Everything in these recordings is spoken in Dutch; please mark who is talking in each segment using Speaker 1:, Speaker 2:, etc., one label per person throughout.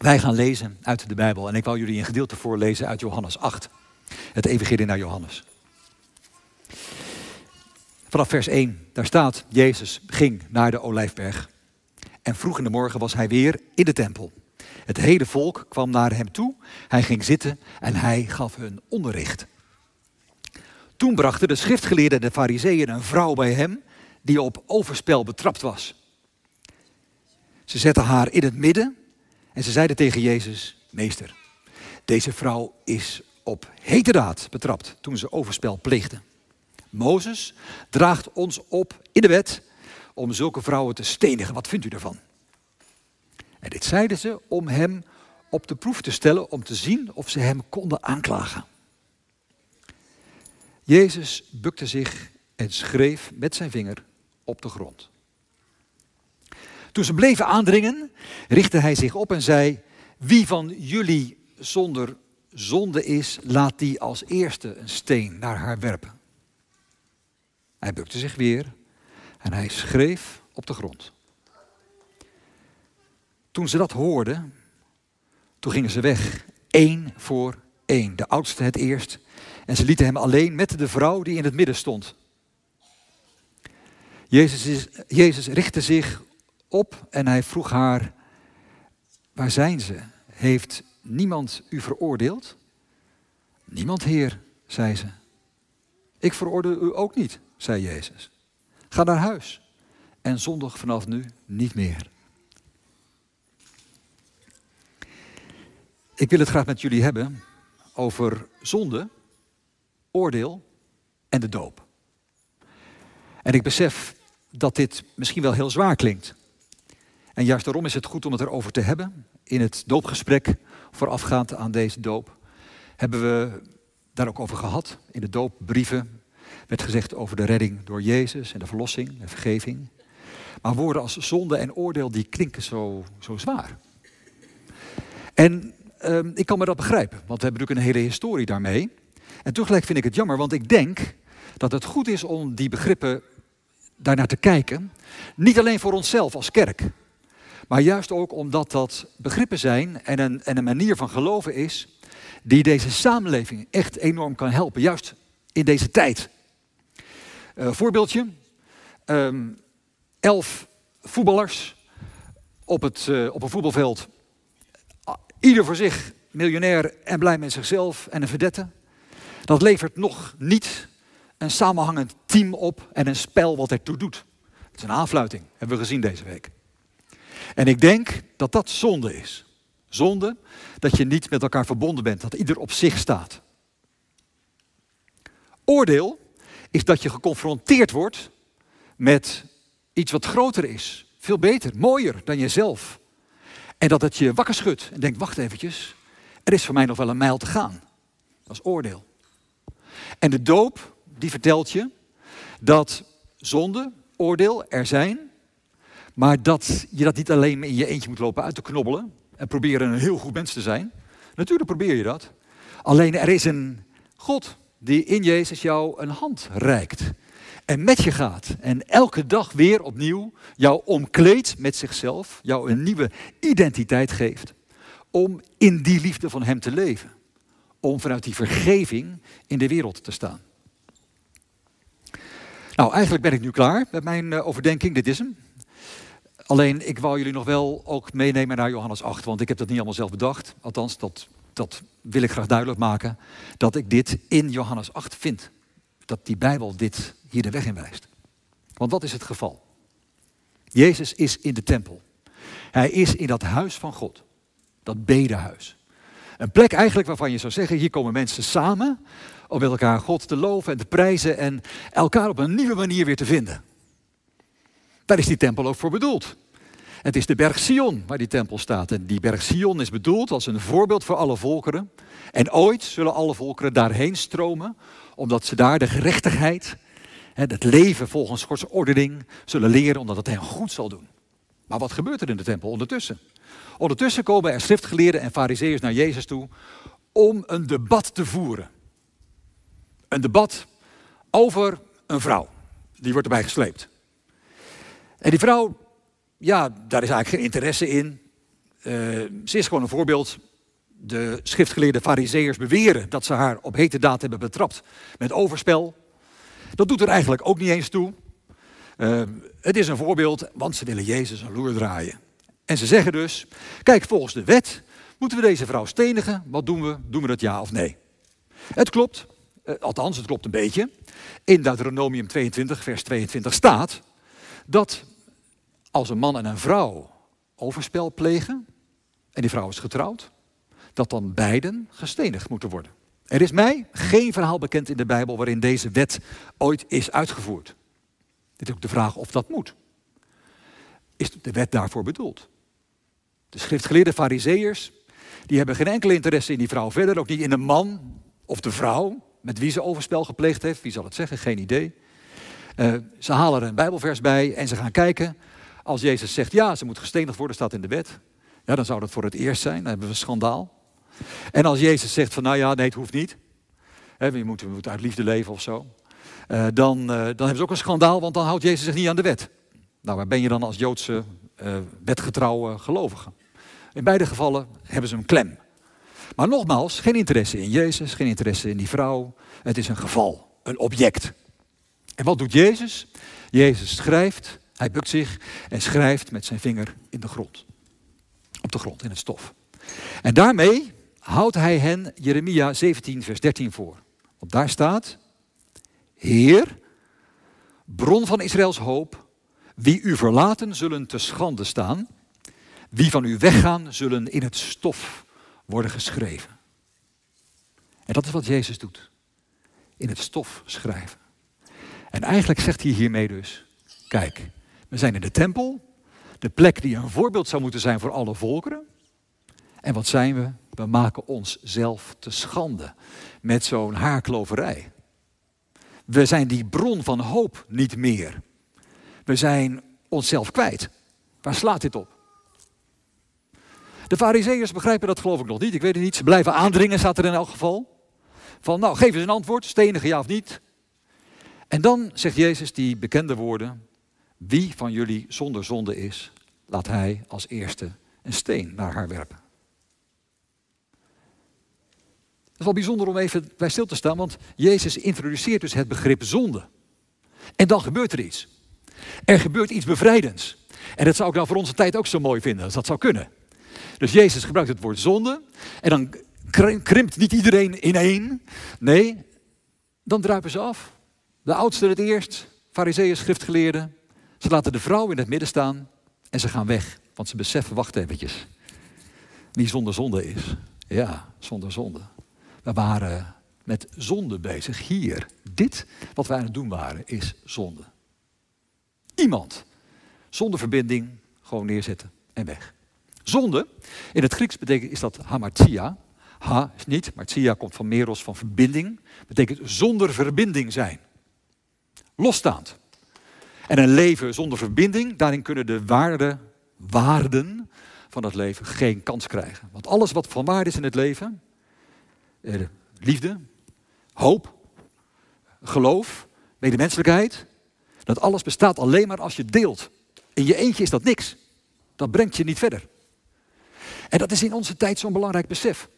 Speaker 1: Wij gaan lezen uit de Bijbel en ik wil jullie een gedeelte voorlezen uit Johannes 8. Het evangelie naar Johannes. Vanaf vers 1, daar staat, Jezus ging naar de Olijfberg. En vroeg in de morgen was hij weer in de tempel. Het hele volk kwam naar hem toe. Hij ging zitten en hij gaf hun onderricht. Toen brachten de schriftgeleerden en de fariseeën een vrouw bij hem die op overspel betrapt was. Ze zetten haar in het midden en ze zeiden tegen Jezus, meester, deze vrouw is op heterdaad betrapt toen ze overspel pleegde. Mozes draagt ons op in de wet om zulke vrouwen te stenigen. Wat vindt u daarvan? En dit zeiden ze om hem op de proef te stellen, om te zien of ze hem konden aanklagen. Jezus bukte zich en schreef met zijn vinger op de grond. Toen ze bleven aandringen, richtte hij zich op en zei: Wie van jullie zonder zonde is, laat die als eerste een steen naar haar werpen. Hij bukte zich weer en hij schreef op de grond. Toen ze dat hoorden, toen gingen ze weg, één voor één. De oudste het eerst. En ze lieten hem alleen met de vrouw die in het midden stond. Jezus, is, Jezus richtte zich op en hij vroeg haar, waar zijn ze? Heeft niemand u veroordeeld? Niemand, Heer, zei ze. Ik veroordeel u ook niet, zei Jezus. Ga naar huis en zondig vanaf nu niet meer. Ik wil het graag met jullie hebben over zonde, oordeel en de doop. En ik besef dat dit misschien wel heel zwaar klinkt. En juist daarom is het goed om het erover te hebben. In het doopgesprek voorafgaand aan deze doop hebben we daar ook over gehad. In de doopbrieven werd gezegd over de redding door Jezus en de verlossing en vergeving. Maar woorden als zonde en oordeel, die klinken zo, zo zwaar. En Ehm, ik kan me dat begrijpen, want we hebben natuurlijk een hele historie daarmee. En tegelijk vind ik het jammer, want ik denk dat het goed is om die begrippen daarnaar te kijken. Niet alleen voor onszelf als kerk, maar juist ook omdat dat begrippen zijn en een, en een manier van geloven is die deze samenleving echt enorm kan helpen, juist in deze tijd. Uh, voorbeeldje, ehm, elf voetballers op, het, uh, op een voetbalveld Ieder voor zich miljonair en blij met zichzelf en een verdette. Dat levert nog niet een samenhangend team op en een spel wat ertoe doet. Het is een aanfluiting, hebben we gezien deze week. En ik denk dat dat zonde is. Zonde dat je niet met elkaar verbonden bent, dat ieder op zich staat. Oordeel is dat je geconfronteerd wordt met iets wat groter is, veel beter, mooier dan jezelf. En dat het je wakker schudt en denkt, wacht eventjes, er is voor mij nog wel een mijl te gaan. Dat is oordeel. En de doop, die vertelt je dat zonde, oordeel er zijn, maar dat je dat niet alleen in je eentje moet lopen uit te knobbelen en proberen een heel goed mens te zijn. Natuurlijk probeer je dat. Alleen er is een God die in Jezus jou een hand reikt en met je gaat. En elke dag weer opnieuw jou omkleedt met zichzelf, jou een nieuwe identiteit geeft. Om in die liefde van Hem te leven. Om vanuit die vergeving in de wereld te staan. Nou, eigenlijk ben ik nu klaar met mijn uh, overdenking. Dit is hem. Alleen, ik wou jullie nog wel ook meenemen naar Johannes 8, want ik heb dat niet allemaal zelf bedacht. Althans, dat, dat wil ik graag duidelijk maken, dat ik dit in Johannes 8 vind. Dat die Bijbel dit hier de weg in wijst. Want wat is het geval? Jezus is in de tempel. Hij is in dat huis van God. Dat bedehuis. Een plek eigenlijk waarvan je zou zeggen, hier komen mensen samen om met elkaar God te loven en te prijzen en elkaar op een nieuwe manier weer te vinden. Daar is die tempel ook voor bedoeld. Het is de berg Sion waar die tempel staat. En die berg Sion is bedoeld als een voorbeeld voor alle volkeren. En ooit zullen alle volkeren daarheen stromen, omdat ze daar de gerechtigheid het leven volgens Gods ordening zullen leren omdat het hen goed zal doen. Maar wat gebeurt er in de tempel ondertussen? Ondertussen komen er schriftgeleerden en fariseeërs naar Jezus toe om een debat te voeren. Een debat over een vrouw. Die wordt erbij gesleept. En die vrouw, ja, daar is eigenlijk geen interesse in. ze is gewoon een voorbeeld. De schriftgeleerde fariseërs beweren dat ze haar op hete daad hebben betrapt met overspel. Dat doet er eigenlijk ook niet eens toe. Uh, het is een voorbeeld, want ze willen Jezus een loer draaien. En ze zeggen dus, kijk, volgens de wet moeten we deze vrouw stenigen. Wat doen we? Doen we dat ja of nee? Het klopt, uh, althans het klopt een beetje. In Deuteronomium 22, vers 22 staat dat als een man en een vrouw overspel plegen, en die vrouw is getrouwd, dat dan beiden gestenigd moeten worden. Er is mij geen verhaal bekend in de Bijbel waarin deze wet ooit is uitgevoerd. Dit is ook de vraag of dat moet. Is de wet daarvoor bedoeld? De schriftgeleerde fariseërs, die hebben geen enkele interesse in die vrouw verder, ook niet in de man of de vrouw met wie ze overspel gepleegd heeft. Wie zal het zeggen? Geen idee. Uh, ze halen er een bijbelvers bij en ze gaan kijken. Als Jezus zegt ja, ze moet gestenigd worden, staat in de wet. Ja, dan zou dat voor het eerst zijn, dan hebben we een schandaal. En als Jezus zegt van nou ja, nee het hoeft niet. He, je, moet, uit liefde leven of zo. Uh, dan, uh, dan hebben ze ook een schandaal, want dan houdt Jezus zich niet aan de wet. Nou, waar ben je dan als Joodse uh, wetgetrouwe gelovige? In beide gevallen hebben ze een klem. Maar nogmaals, geen interesse in Jezus, geen interesse in die vrouw. Het is een geval, een object. En wat doet Jezus? Jezus schrijft, hij bukt zich en schrijft met zijn vinger in de grond. Op de grond, in het stof. En daarmee houdt hij hen Jeremia 17, vers 13 voor. Want daar staat, Heer, bron van Israëls hoop, wie u verlaten zullen te schande staan, wie van u weggaan zullen in het stof worden geschreven. En dat is wat Jezus doet. In het stof schrijven. En eigenlijk zegt hij hiermee dus, kijk, we zijn in de tempel, de plek die een voorbeeld zou moeten zijn voor alle volkeren. En wat zijn we? We maken onszelf te schande met zo'n haarkloverij. We zijn die bron van hoop niet meer. We zijn onszelf kwijt. Waar slaat dit op? De fariseeërs begrijpen dat geloof ik nog niet. Ik weet het niet. Ze blijven aandringen, staat er in elk geval. Van nou, geef eens een antwoord, stenigen ja of niet. En dan zegt Jezus die bekende woorden. Wie van jullie zonder zonde is, laat hij als eerste een steen naar haar werpen. Dat is wel bijzonder om even bij stil te staan, want Jezus introduceert dus het begrip zonde. En dan gebeurt er iets. Er gebeurt iets bevrijdends. En dat zou ik nou voor onze tijd ook zo mooi vinden, als dat zou kunnen. Dus Jezus gebruikt het woord zonde. En dan krimpt niet iedereen in één. Nee, dan druipen ze af. De oudsten het eerst, fariseeën, schriftgeleerden. Ze laten de vrouw in het midden staan en ze gaan weg. Want ze beseffen, wacht eventjes. Wie zonder zonde is. Ja, zonder zonde. We waren met zonde bezig. Hier, dit wat wij aan het doen waren, is zonde. Iemand zonder verbinding gewoon neerzetten en weg. Zonde, in het Grieks betekent is dat hamartia. Ha is niet, martia komt van meros, van verbinding. Betekent zonder verbinding zijn. Losstaand. En een leven zonder verbinding, daarin kunnen de waarde, waarden van het leven geen kans krijgen. Want alles wat van waarde is in het leven, eh, liefde, hoop, geloof, medemenselijkheid, dat alles bestaat alleen maar als je deelt. In je eentje is dat niks. Dat brengt je niet verder. En dat is in onze tijd zo'n belangrijk besef.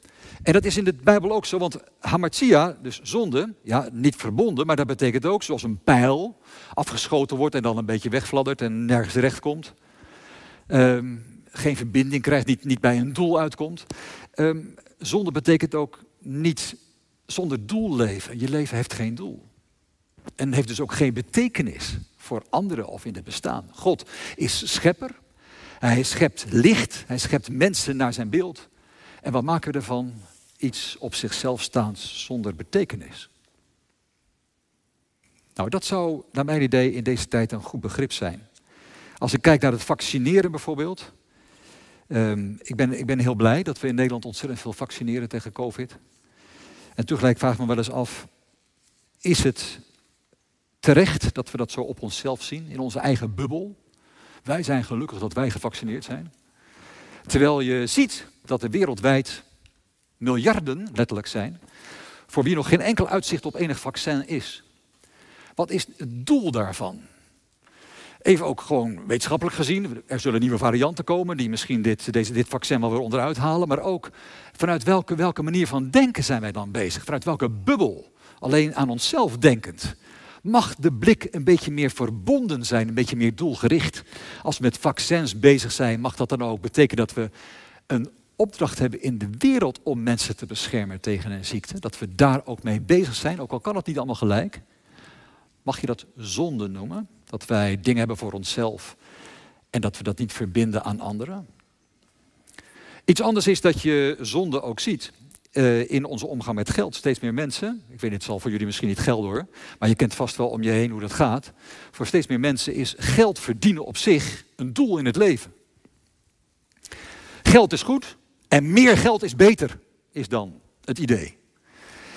Speaker 1: En dat is in de Bijbel ook zo, want hamartia, dus zonde, ja, niet verbonden, maar dat betekent ook zoals een pijl afgeschoten wordt en dan een beetje wegfladdert en nergens terecht komt. Ehm, geen verbinding krijgt, niet, niet bij een doel uitkomt. Um, zonde betekent ook niet zonder doel leven. Je leven heeft geen doel. En heeft dus ook geen betekenis voor anderen of in het bestaan. God is schepper. Hij schept licht. Hij schept mensen naar zijn beeld. En wat maken we ervan? Iets op zichzelf staans zonder betekenis. Nou, dat zou naar mijn idee in deze tijd een goed begrip zijn. Als ik kijk naar het vaccineren bijvoorbeeld. Um, ik, ben, ik ben heel blij dat we in Nederland ontzettend veel vaccineren tegen COVID. En tegelijk vraag ik me wel eens af, is het terecht dat we dat zo op onszelf zien, in onze eigen bubbel? Wij zijn gelukkig dat wij gevaccineerd zijn. Terwijl je ziet dat er wereldwijd miljarden, letterlijk zijn, voor wie nog geen enkel uitzicht op enig vaccin is. Wat is het doel daarvan? Even ook gewoon wetenschappelijk gezien. Er zullen nieuwe varianten komen die misschien dit, deze, dit vaccin wel weer onderuit halen. Maar ook vanuit welke, welke manier van denken zijn wij dan bezig? Vanuit welke bubbel? Alleen aan onszelf denkend. Mag de blik een beetje meer verbonden zijn, een beetje meer doelgericht? Als we met vaccins bezig zijn, mag dat dan ook betekenen dat we een opdracht hebben in de wereld om mensen te beschermen tegen een ziekte? Dat we daar ook mee bezig zijn, ook al kan het niet allemaal gelijk. Mag je dat zonde noemen? Dat wij dingen hebben voor onszelf en dat we dat niet verbinden aan anderen? Iets anders is dat je zonde ook ziet. Uh, in onze omgang met geld. Steeds meer mensen, ik weet het zal voor jullie misschien niet geld hoor, maar je kent vast wel om je heen hoe dat gaat. Voor steeds meer mensen is geld verdienen op zich een doel in het leven. Geld is goed en meer geld is beter, is dan het idee.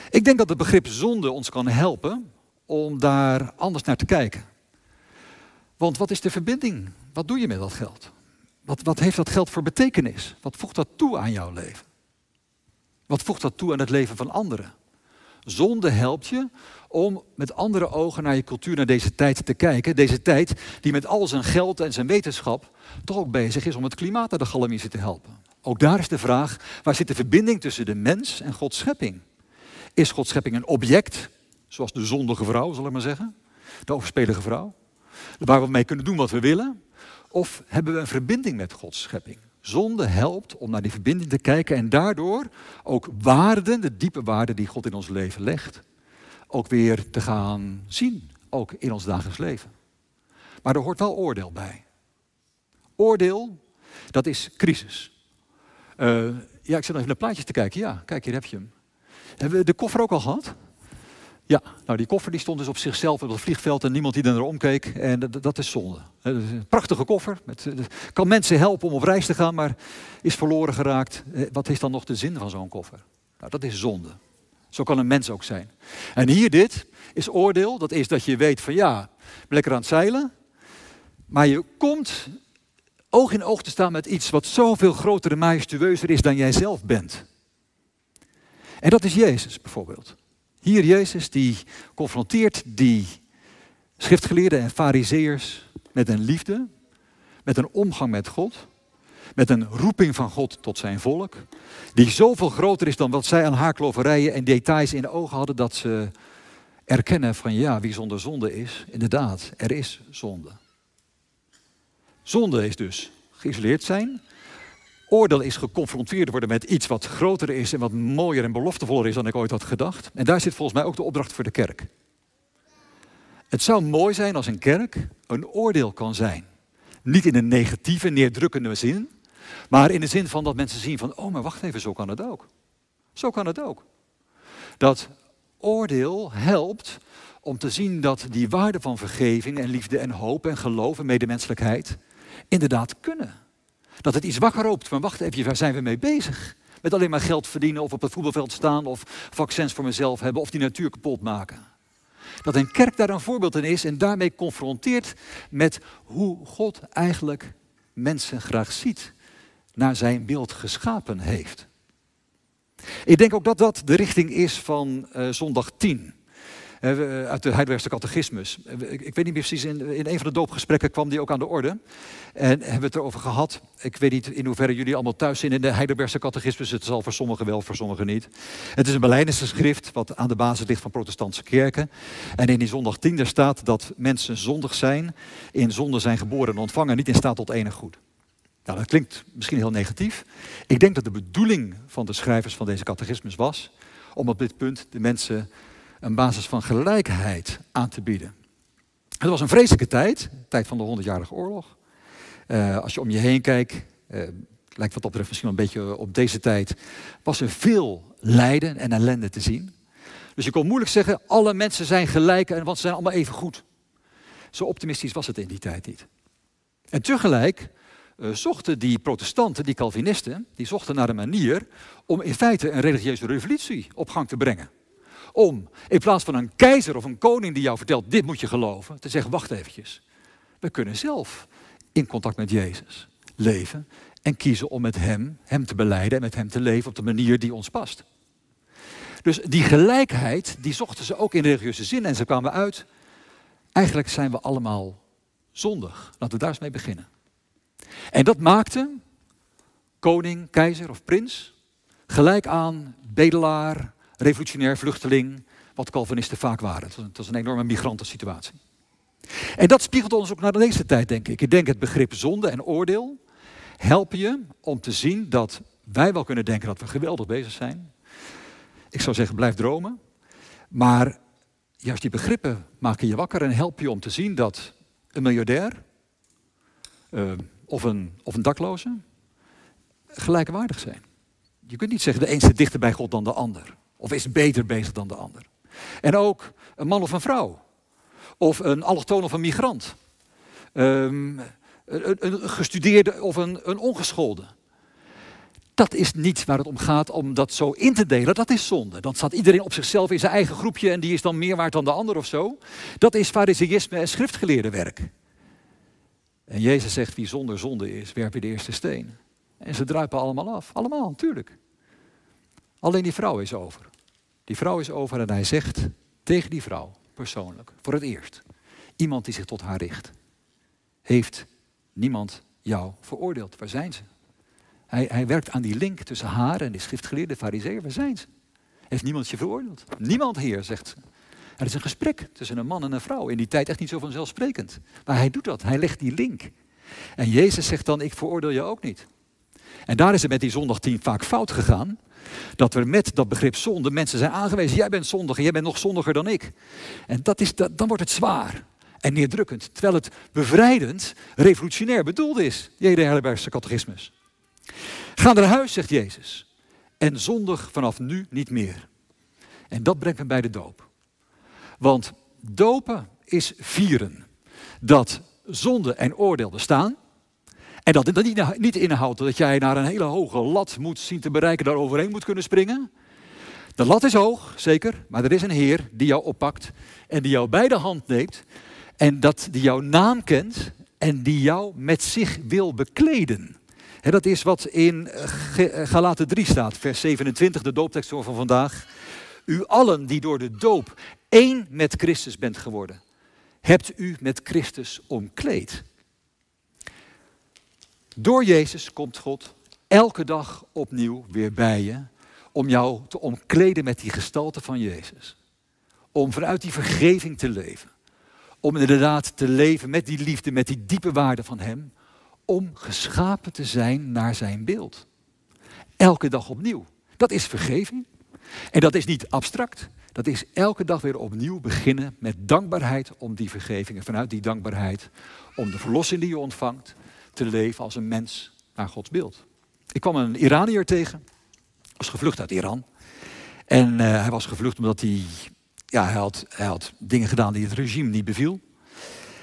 Speaker 1: Ik denk dat het begrip zonde ons kan helpen om daar anders naar te kijken. Want wat is de verbinding? Wat doe je met dat geld? Wat, wat heeft dat geld voor betekenis? Wat voegt dat toe aan jouw leven? Wat voegt dat toe aan het leven van anderen? Zonde helpt je om met andere ogen naar je cultuur, naar deze tijd te kijken. Deze tijd die met al zijn geld en zijn wetenschap toch ook bezig is om het klimaat naar de galamiezen te helpen. Ook daar is de vraag, waar zit de verbinding tussen de mens en Gods schepping? Is Gods schepping een object, zoals de zondige vrouw, zal ik maar zeggen? De overspelige vrouw? Waar we mee kunnen doen wat we willen? Of hebben we een verbinding met Gods schepping? Zonde helpt om naar die verbinding te kijken en daardoor ook waarden, de diepe waarden die God in ons leven legt, ook weer te gaan zien, ook in ons dagelijks leven. Maar er hoort wel oordeel bij. Oordeel, dat is crisis. Uh, ja, ik zit nog even naar plaatjes te kijken. Ja, kijk, hier heb je hem. Hebben we de koffer ook al gehad? Ja, nou die koffer die stond dus op zichzelf op het vliegveld en niemand die er naar omkeek. En dat, is zonde. een prachtige koffer. Met, eh, kan mensen helpen om op reis te gaan, maar is verloren geraakt. Eh, wat is dan nog de zin van zo'n koffer? Nou, dat is zonde. Zo kan een mens ook zijn. En hier dit is oordeel. Dat is dat je weet van ja, lekker aan het zeilen. Maar je komt oog in oog te staan met iets wat zoveel groter en majestueuzer is dan jij zelf bent. En dat is Jezus bijvoorbeeld. Hier Jezus die confronteert die schriftgeleerden en fariseërs met een liefde, met een omgang met God, met een roeping van God tot zijn volk, die zoveel groter is dan wat zij aan haarkloverijen en details in de ogen hadden, dat ze erkennen van ja, wie zonder zonde is, inderdaad, er is zonde. Zonde is dus geïsoleerd zijn, Oordeel is geconfronteerd worden met iets wat groter is en wat mooier en beloftevoller is dan ik ooit had gedacht. En daar zit volgens mij ook de opdracht voor de kerk. Het zou mooi zijn als een kerk een oordeel kan zijn. Niet in een negatieve, neerdrukkende zin, maar in de zin van dat mensen zien van, oh maar wacht even, zo kan het ook. Zo kan het ook. Dat oordeel helpt om te zien dat die waarden van vergeving en liefde en hoop en geloof en medemenselijkheid inderdaad kunnen. Dat het iets wakker roept. Maar wacht even, waar zijn we mee bezig? Met alleen maar geld verdienen of op het voetbalveld staan of vaccins voor mezelf hebben of die natuur kapot maken. Dat een kerk daar een voorbeeld in is en daarmee confronteert met hoe God eigenlijk mensen graag ziet, naar zijn beeld geschapen heeft. Ik denk ook dat dat de richting is van uh, zondag 10. Eh, uit de Heidelbergse catechismus. Eh, ik weet niet meer precies, in, in een van de doopgesprekken kwam die ook aan de orde. En hebben we het erover gehad. Ik weet niet in hoeverre jullie allemaal thuis zijn in de Heidelbergse catechismus. Het zal voor sommigen wel, voor sommigen niet. Het is een belijdense schrift wat aan de basis ligt van protestantse kerken. En in die zondag 10 daar staat dat mensen zondig zijn, in zonde zijn geboren en ontvangen, niet in staat tot enig goed. Nou, dat klinkt misschien heel negatief. Ik denk dat de bedoeling van de schrijvers van deze catechismus was om op dit punt de mensen een basis van gelijkheid aan te bieden. Het was een vreselijke tijd, tijd van de 100-jarige oorlog. Uh, als je om je heen kijkt, uh, lijkt wat dat betreft misschien wel een beetje op deze tijd, was er veel lijden en ellende te zien. Dus je kon moeilijk zeggen, alle mensen zijn gelijk, want ze zijn allemaal even goed. Zo optimistisch was het in die tijd niet. En tegelijk zochten die protestanten, die Calvinisten, die zochten naar een manier om in feite een religieuze revolutie op gang te brengen om in plaats van een keizer of een koning die jou vertelt, dit moet je geloven, te zeggen, wacht eventjes. We kunnen zelf in contact met Jezus leven en kiezen om met Hem, Hem te beleiden en met Hem te leven op de manier die ons past. Dus die gelijkheid, die zochten ze ook in religieuze zin en ze kwamen uit, eigenlijk zijn we allemaal zondig. Laten we daar eens mee beginnen. En dat maakte koning, keizer of prins gelijk aan bedelaar, revolutionair vluchteling, wat Calvinisten vaak waren. Het was een enorme migrantensituatie. En dat spiegelt ons ook naar deze tijd, denk ik. Ik denk het begrip zonde en oordeel helpen je om te zien dat wij wel kunnen denken dat we geweldig bezig zijn. Ik zou zeggen, blijf dromen. Maar juist die begrippen maken je wakker en helpen je om te zien dat een miljardair uh, of, een, of een dakloze gelijkwaardig zijn. Je kunt niet zeggen de een zit dichter bij God dan de ander. Of is beter bezig dan de ander. En ook een man of een vrouw. Of een allochtoon of een migrant. Um, een, een, gestudeerde of een, een ongeschoolde. Dat is niet waar het om gaat om dat zo in te delen. Dat is zonde. Dan staat iedereen op zichzelf in zijn eigen groepje en die is dan meer waard dan de ander of zo. Dat is fariseïsme en schriftgeleerde werk. En Jezus zegt, wie zonder zonde is, werp je de eerste steen. En ze druipen allemaal af. Allemaal, natuurlijk. Alleen die vrouw is over. Die vrouw is over en hij zegt tegen die vrouw, persoonlijk, voor het eerst, iemand die zich tot haar richt, heeft niemand jou veroordeeld. Waar zijn ze? Hij, hij werkt aan die link tussen haar en die schriftgeleerde fariseer. Waar zijn ze? Heeft niemand je veroordeeld? Niemand, heer, zegt ze. Er is een gesprek tussen een man en een vrouw. In die tijd echt niet zo vanzelfsprekend. Maar hij doet dat. Hij legt die link. En Jezus zegt dan, ik veroordeel je ook niet. En daar is het met die zondag tien vaak fout gegaan. Dat we met dat begrip zonde mensen zijn aangewezen. Jij bent zondig en jij bent nog zondiger dan ik. En dat is, dat, dan wordt het zwaar en neerdrukkend. Terwijl het bevrijdend, revolutionair bedoeld is. Jede Heidelbergse catechismus. Ga naar huis, zegt Jezus. En zondig vanaf nu niet meer. En dat brengt me bij de doop. Want dopen is vieren. Dat zonde en oordeel bestaan. En dat het niet inhoudt dat jij naar een hele hoge lat moet zien te bereiken, daar overheen moet kunnen springen. De lat is hoog, zeker, maar er is een Heer die jou oppakt en die jou bij de hand neemt en dat die jouw naam kent en die jou met zich wil bekleden. En dat is wat in Galaten 3 staat, vers 27, de dooptekst van vandaag. U allen die door de doop één met Christus bent geworden, hebt u met Christus omkleed. Door Jezus komt God elke dag opnieuw weer bij je om jou te omkleden met die gestalte van Jezus. Om vanuit die vergeving te leven. Om inderdaad te leven met die liefde, met die diepe waarde van Hem. Om geschapen te zijn naar Zijn beeld. Elke dag opnieuw. Dat is vergeving. En dat is niet abstract. Dat is elke dag weer opnieuw beginnen met dankbaarheid om die vergeving. En vanuit die dankbaarheid om de verlossing die je ontvangt te leven als een mens naar Gods beeld. Ik kwam een Iranier tegen. was gevlucht uit Iran. En uh, hij was gevlucht omdat hij, ja, hij, had, hij had dingen gedaan die het regime niet beviel.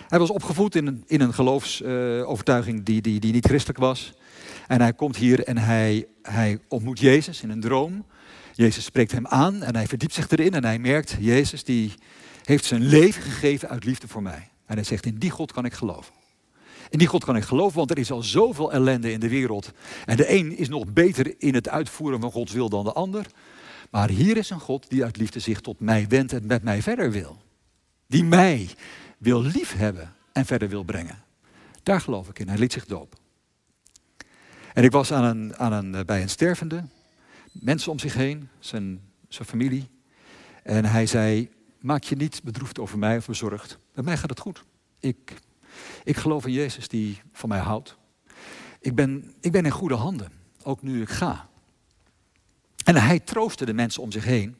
Speaker 1: Hij was opgevoed in een, in een geloofsovertuiging die, die, die niet christelijk was. En hij komt hier en hij, hij ontmoet Jezus in een droom. Jezus spreekt hem aan en hij verdiept zich erin en hij merkt, Jezus die heeft zijn leven gegeven uit liefde voor mij. En hij zegt, in die God kan ik geloven. In die God kan ik geloven, want er is al zoveel ellende in de wereld. En de een is nog beter in het uitvoeren van Gods wil dan de ander. Maar hier is een God die uit liefde zich tot mij wendt en met mij verder wil. Die mij wil liefhebben en verder wil brengen. Daar geloof ik in. Hij liet zich dopen. En ik was aan een, aan een, bij een stervende, mensen om zich heen, zijn, zijn familie. En hij zei, maak je niet bedroefd over mij of bezorgd. Bij mij gaat het goed. Ik ik geloof in Jezus die van mij houdt. Ik ben, ik ben in goede handen, ook nu ik ga. En hij troostte de mensen om zich heen,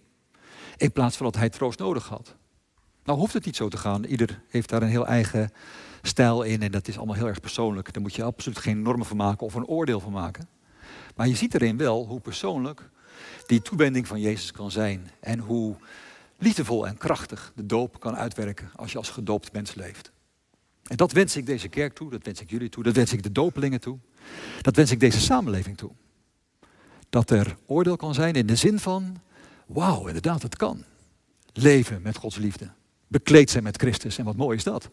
Speaker 1: in plaats van dat hij troost nodig had. Nou hoeft het niet zo te gaan. Ieder heeft daar een heel eigen stijl in en dat is allemaal heel erg persoonlijk. Daar moet je absoluut geen normen van maken of een oordeel van maken. Maar je ziet erin wel hoe persoonlijk die toewending van Jezus kan zijn. En hoe liefdevol en krachtig de doop kan uitwerken als je als gedoopt mens leeft. En dat wens ik deze kerk toe, dat wens ik jullie toe, dat wens ik de dopelingen toe. Dat wens ik deze samenleving toe. Dat er oordeel kan zijn in de zin van, wauw, inderdaad, het kan. Leven met Gods liefde. Bekleed zijn met Christus. En wat mooi is dat.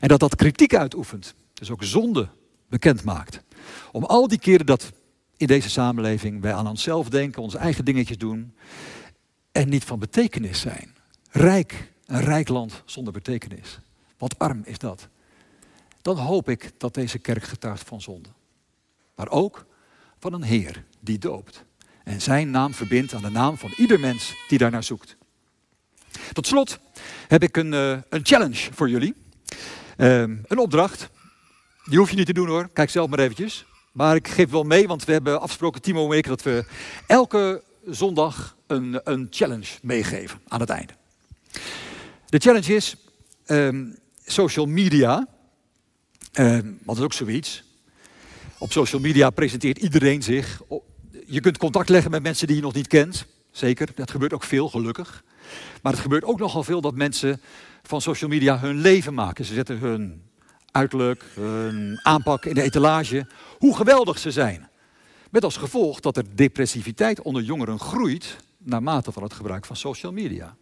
Speaker 1: En dat dat kritiek uitoefent. Dus ook zonde bekend maakt. Om al die keren dat in deze samenleving wij aan onszelf denken, onze eigen dingetjes doen. En niet van betekenis zijn. Rijk, een rijk land zonder betekenis. Wat arm is dat. dan hoop ik dat deze kerk getuigt van zonde. Maar ook van een Heer die doopt en zijn naam verbindt aan de naam van ieder mens die daarnaar zoekt. Tot slot heb ik een, uh, een challenge voor jullie. Uh, een opdracht. Die hoef je niet te doen hoor. Kijk zelf maar eventjes. Maar ik geef wel mee, want we hebben afgesproken, Timo en ik, dat we elke zondag een, een challenge meegeven aan het einde. De challenge is um, social media. Um, want is ook zoiets. Op social media presenteert iedereen zich. Je kunt contact leggen met mensen die je nog niet kent. Zeker, dat gebeurt ook veel, gelukkig. Maar het gebeurt ook nogal veel dat mensen van social media hun leven maken. Ze zetten hun uiterlijk, hun aanpak in de etalage. Hoe geweldig ze zijn. Met als gevolg dat er depressiviteit onder jongeren groeit naarmate van het gebruik van social media.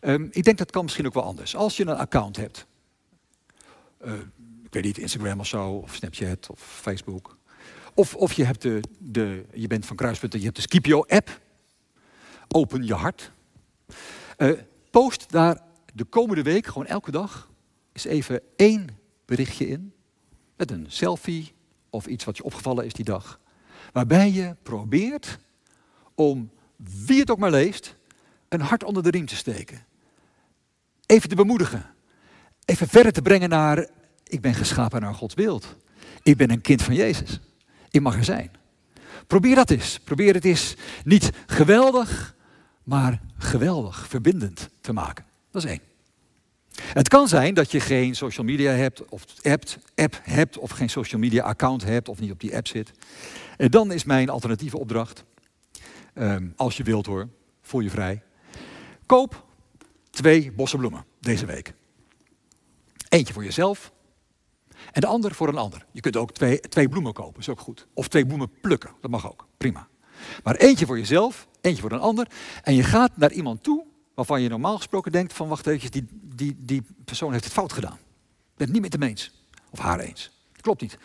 Speaker 1: Um, ik denk dat kan misschien ook wel anders. Als je een account hebt, uh, ik weet niet, Instagram of zo, of Snapchat of Facebook. Of, of je, hebt de, de, je bent van Kruispunten, je hebt de Scipio-app. Open je hart. Uh, post daar de komende week, gewoon elke dag, eens even één berichtje in. Met een selfie of iets wat je opgevallen is die dag. Waarbij je probeert om, wie het ook maar leest, een hart onder de riem te steken. Even te bemoedigen. Even verder te brengen naar, ik ben geschapen naar Gods beeld. Ik ben een kind van Jezus. Ik mag er zijn. Probeer dat eens. Probeer het eens niet geweldig, maar geweldig, verbindend te maken. Dat is één. Het kan zijn dat je geen social media hebt, of hebt, app hebt, of geen social media account hebt, of niet op die app zit. En dan is mijn alternatieve opdracht, um, als je wilt hoor, voel je vrij. Koop twee bossen bloemen deze week. Eentje voor jezelf en de ander voor een ander. Je kunt ook twee, twee bloemen kopen, is ook goed. Of twee bloemen plukken, dat mag ook, prima. Maar eentje voor jezelf, eentje voor een ander. En je gaat naar iemand toe waarvan je normaal gesproken denkt van wacht even, die, die, die persoon heeft het fout gedaan. Ik ben het niet met hem eens. Of haar eens. Klopt niet.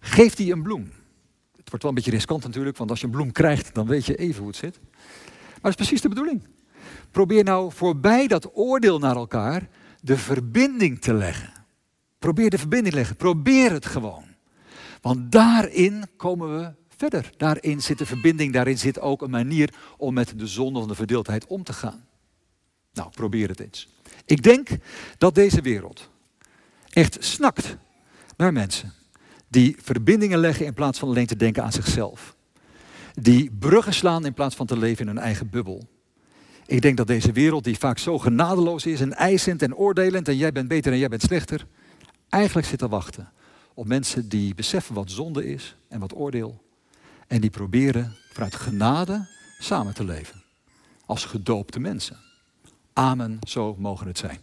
Speaker 1: Geef die een bloem. Het wordt wel een beetje riskant natuurlijk, want als je een bloem krijgt, dan weet je even hoe het zit. Maar dat is precies de bedoeling. Probeer nou voorbij dat oordeel naar elkaar de verbinding te leggen. Probeer de verbinding te leggen. Probeer het gewoon. Want daarin komen we verder. Daarin zit de verbinding, daarin zit ook een manier om met de zonde van de verdeeldheid om te gaan. Nou, probeer het eens. Ik denk dat deze wereld echt snakt naar mensen die verbindingen leggen in plaats van alleen te denken aan zichzelf. Die bruggen slaan in plaats van te leven in hun eigen bubbel. Ik denk dat deze wereld, die vaak zo genadeloos is en eisend en oordelend en jij bent beter en jij bent slechter, eigenlijk zit te wachten op mensen die beseffen wat zonde is en wat oordeel. En die proberen vanuit genade samen te leven. Als gedoopte mensen. Amen, zo mogen het zijn.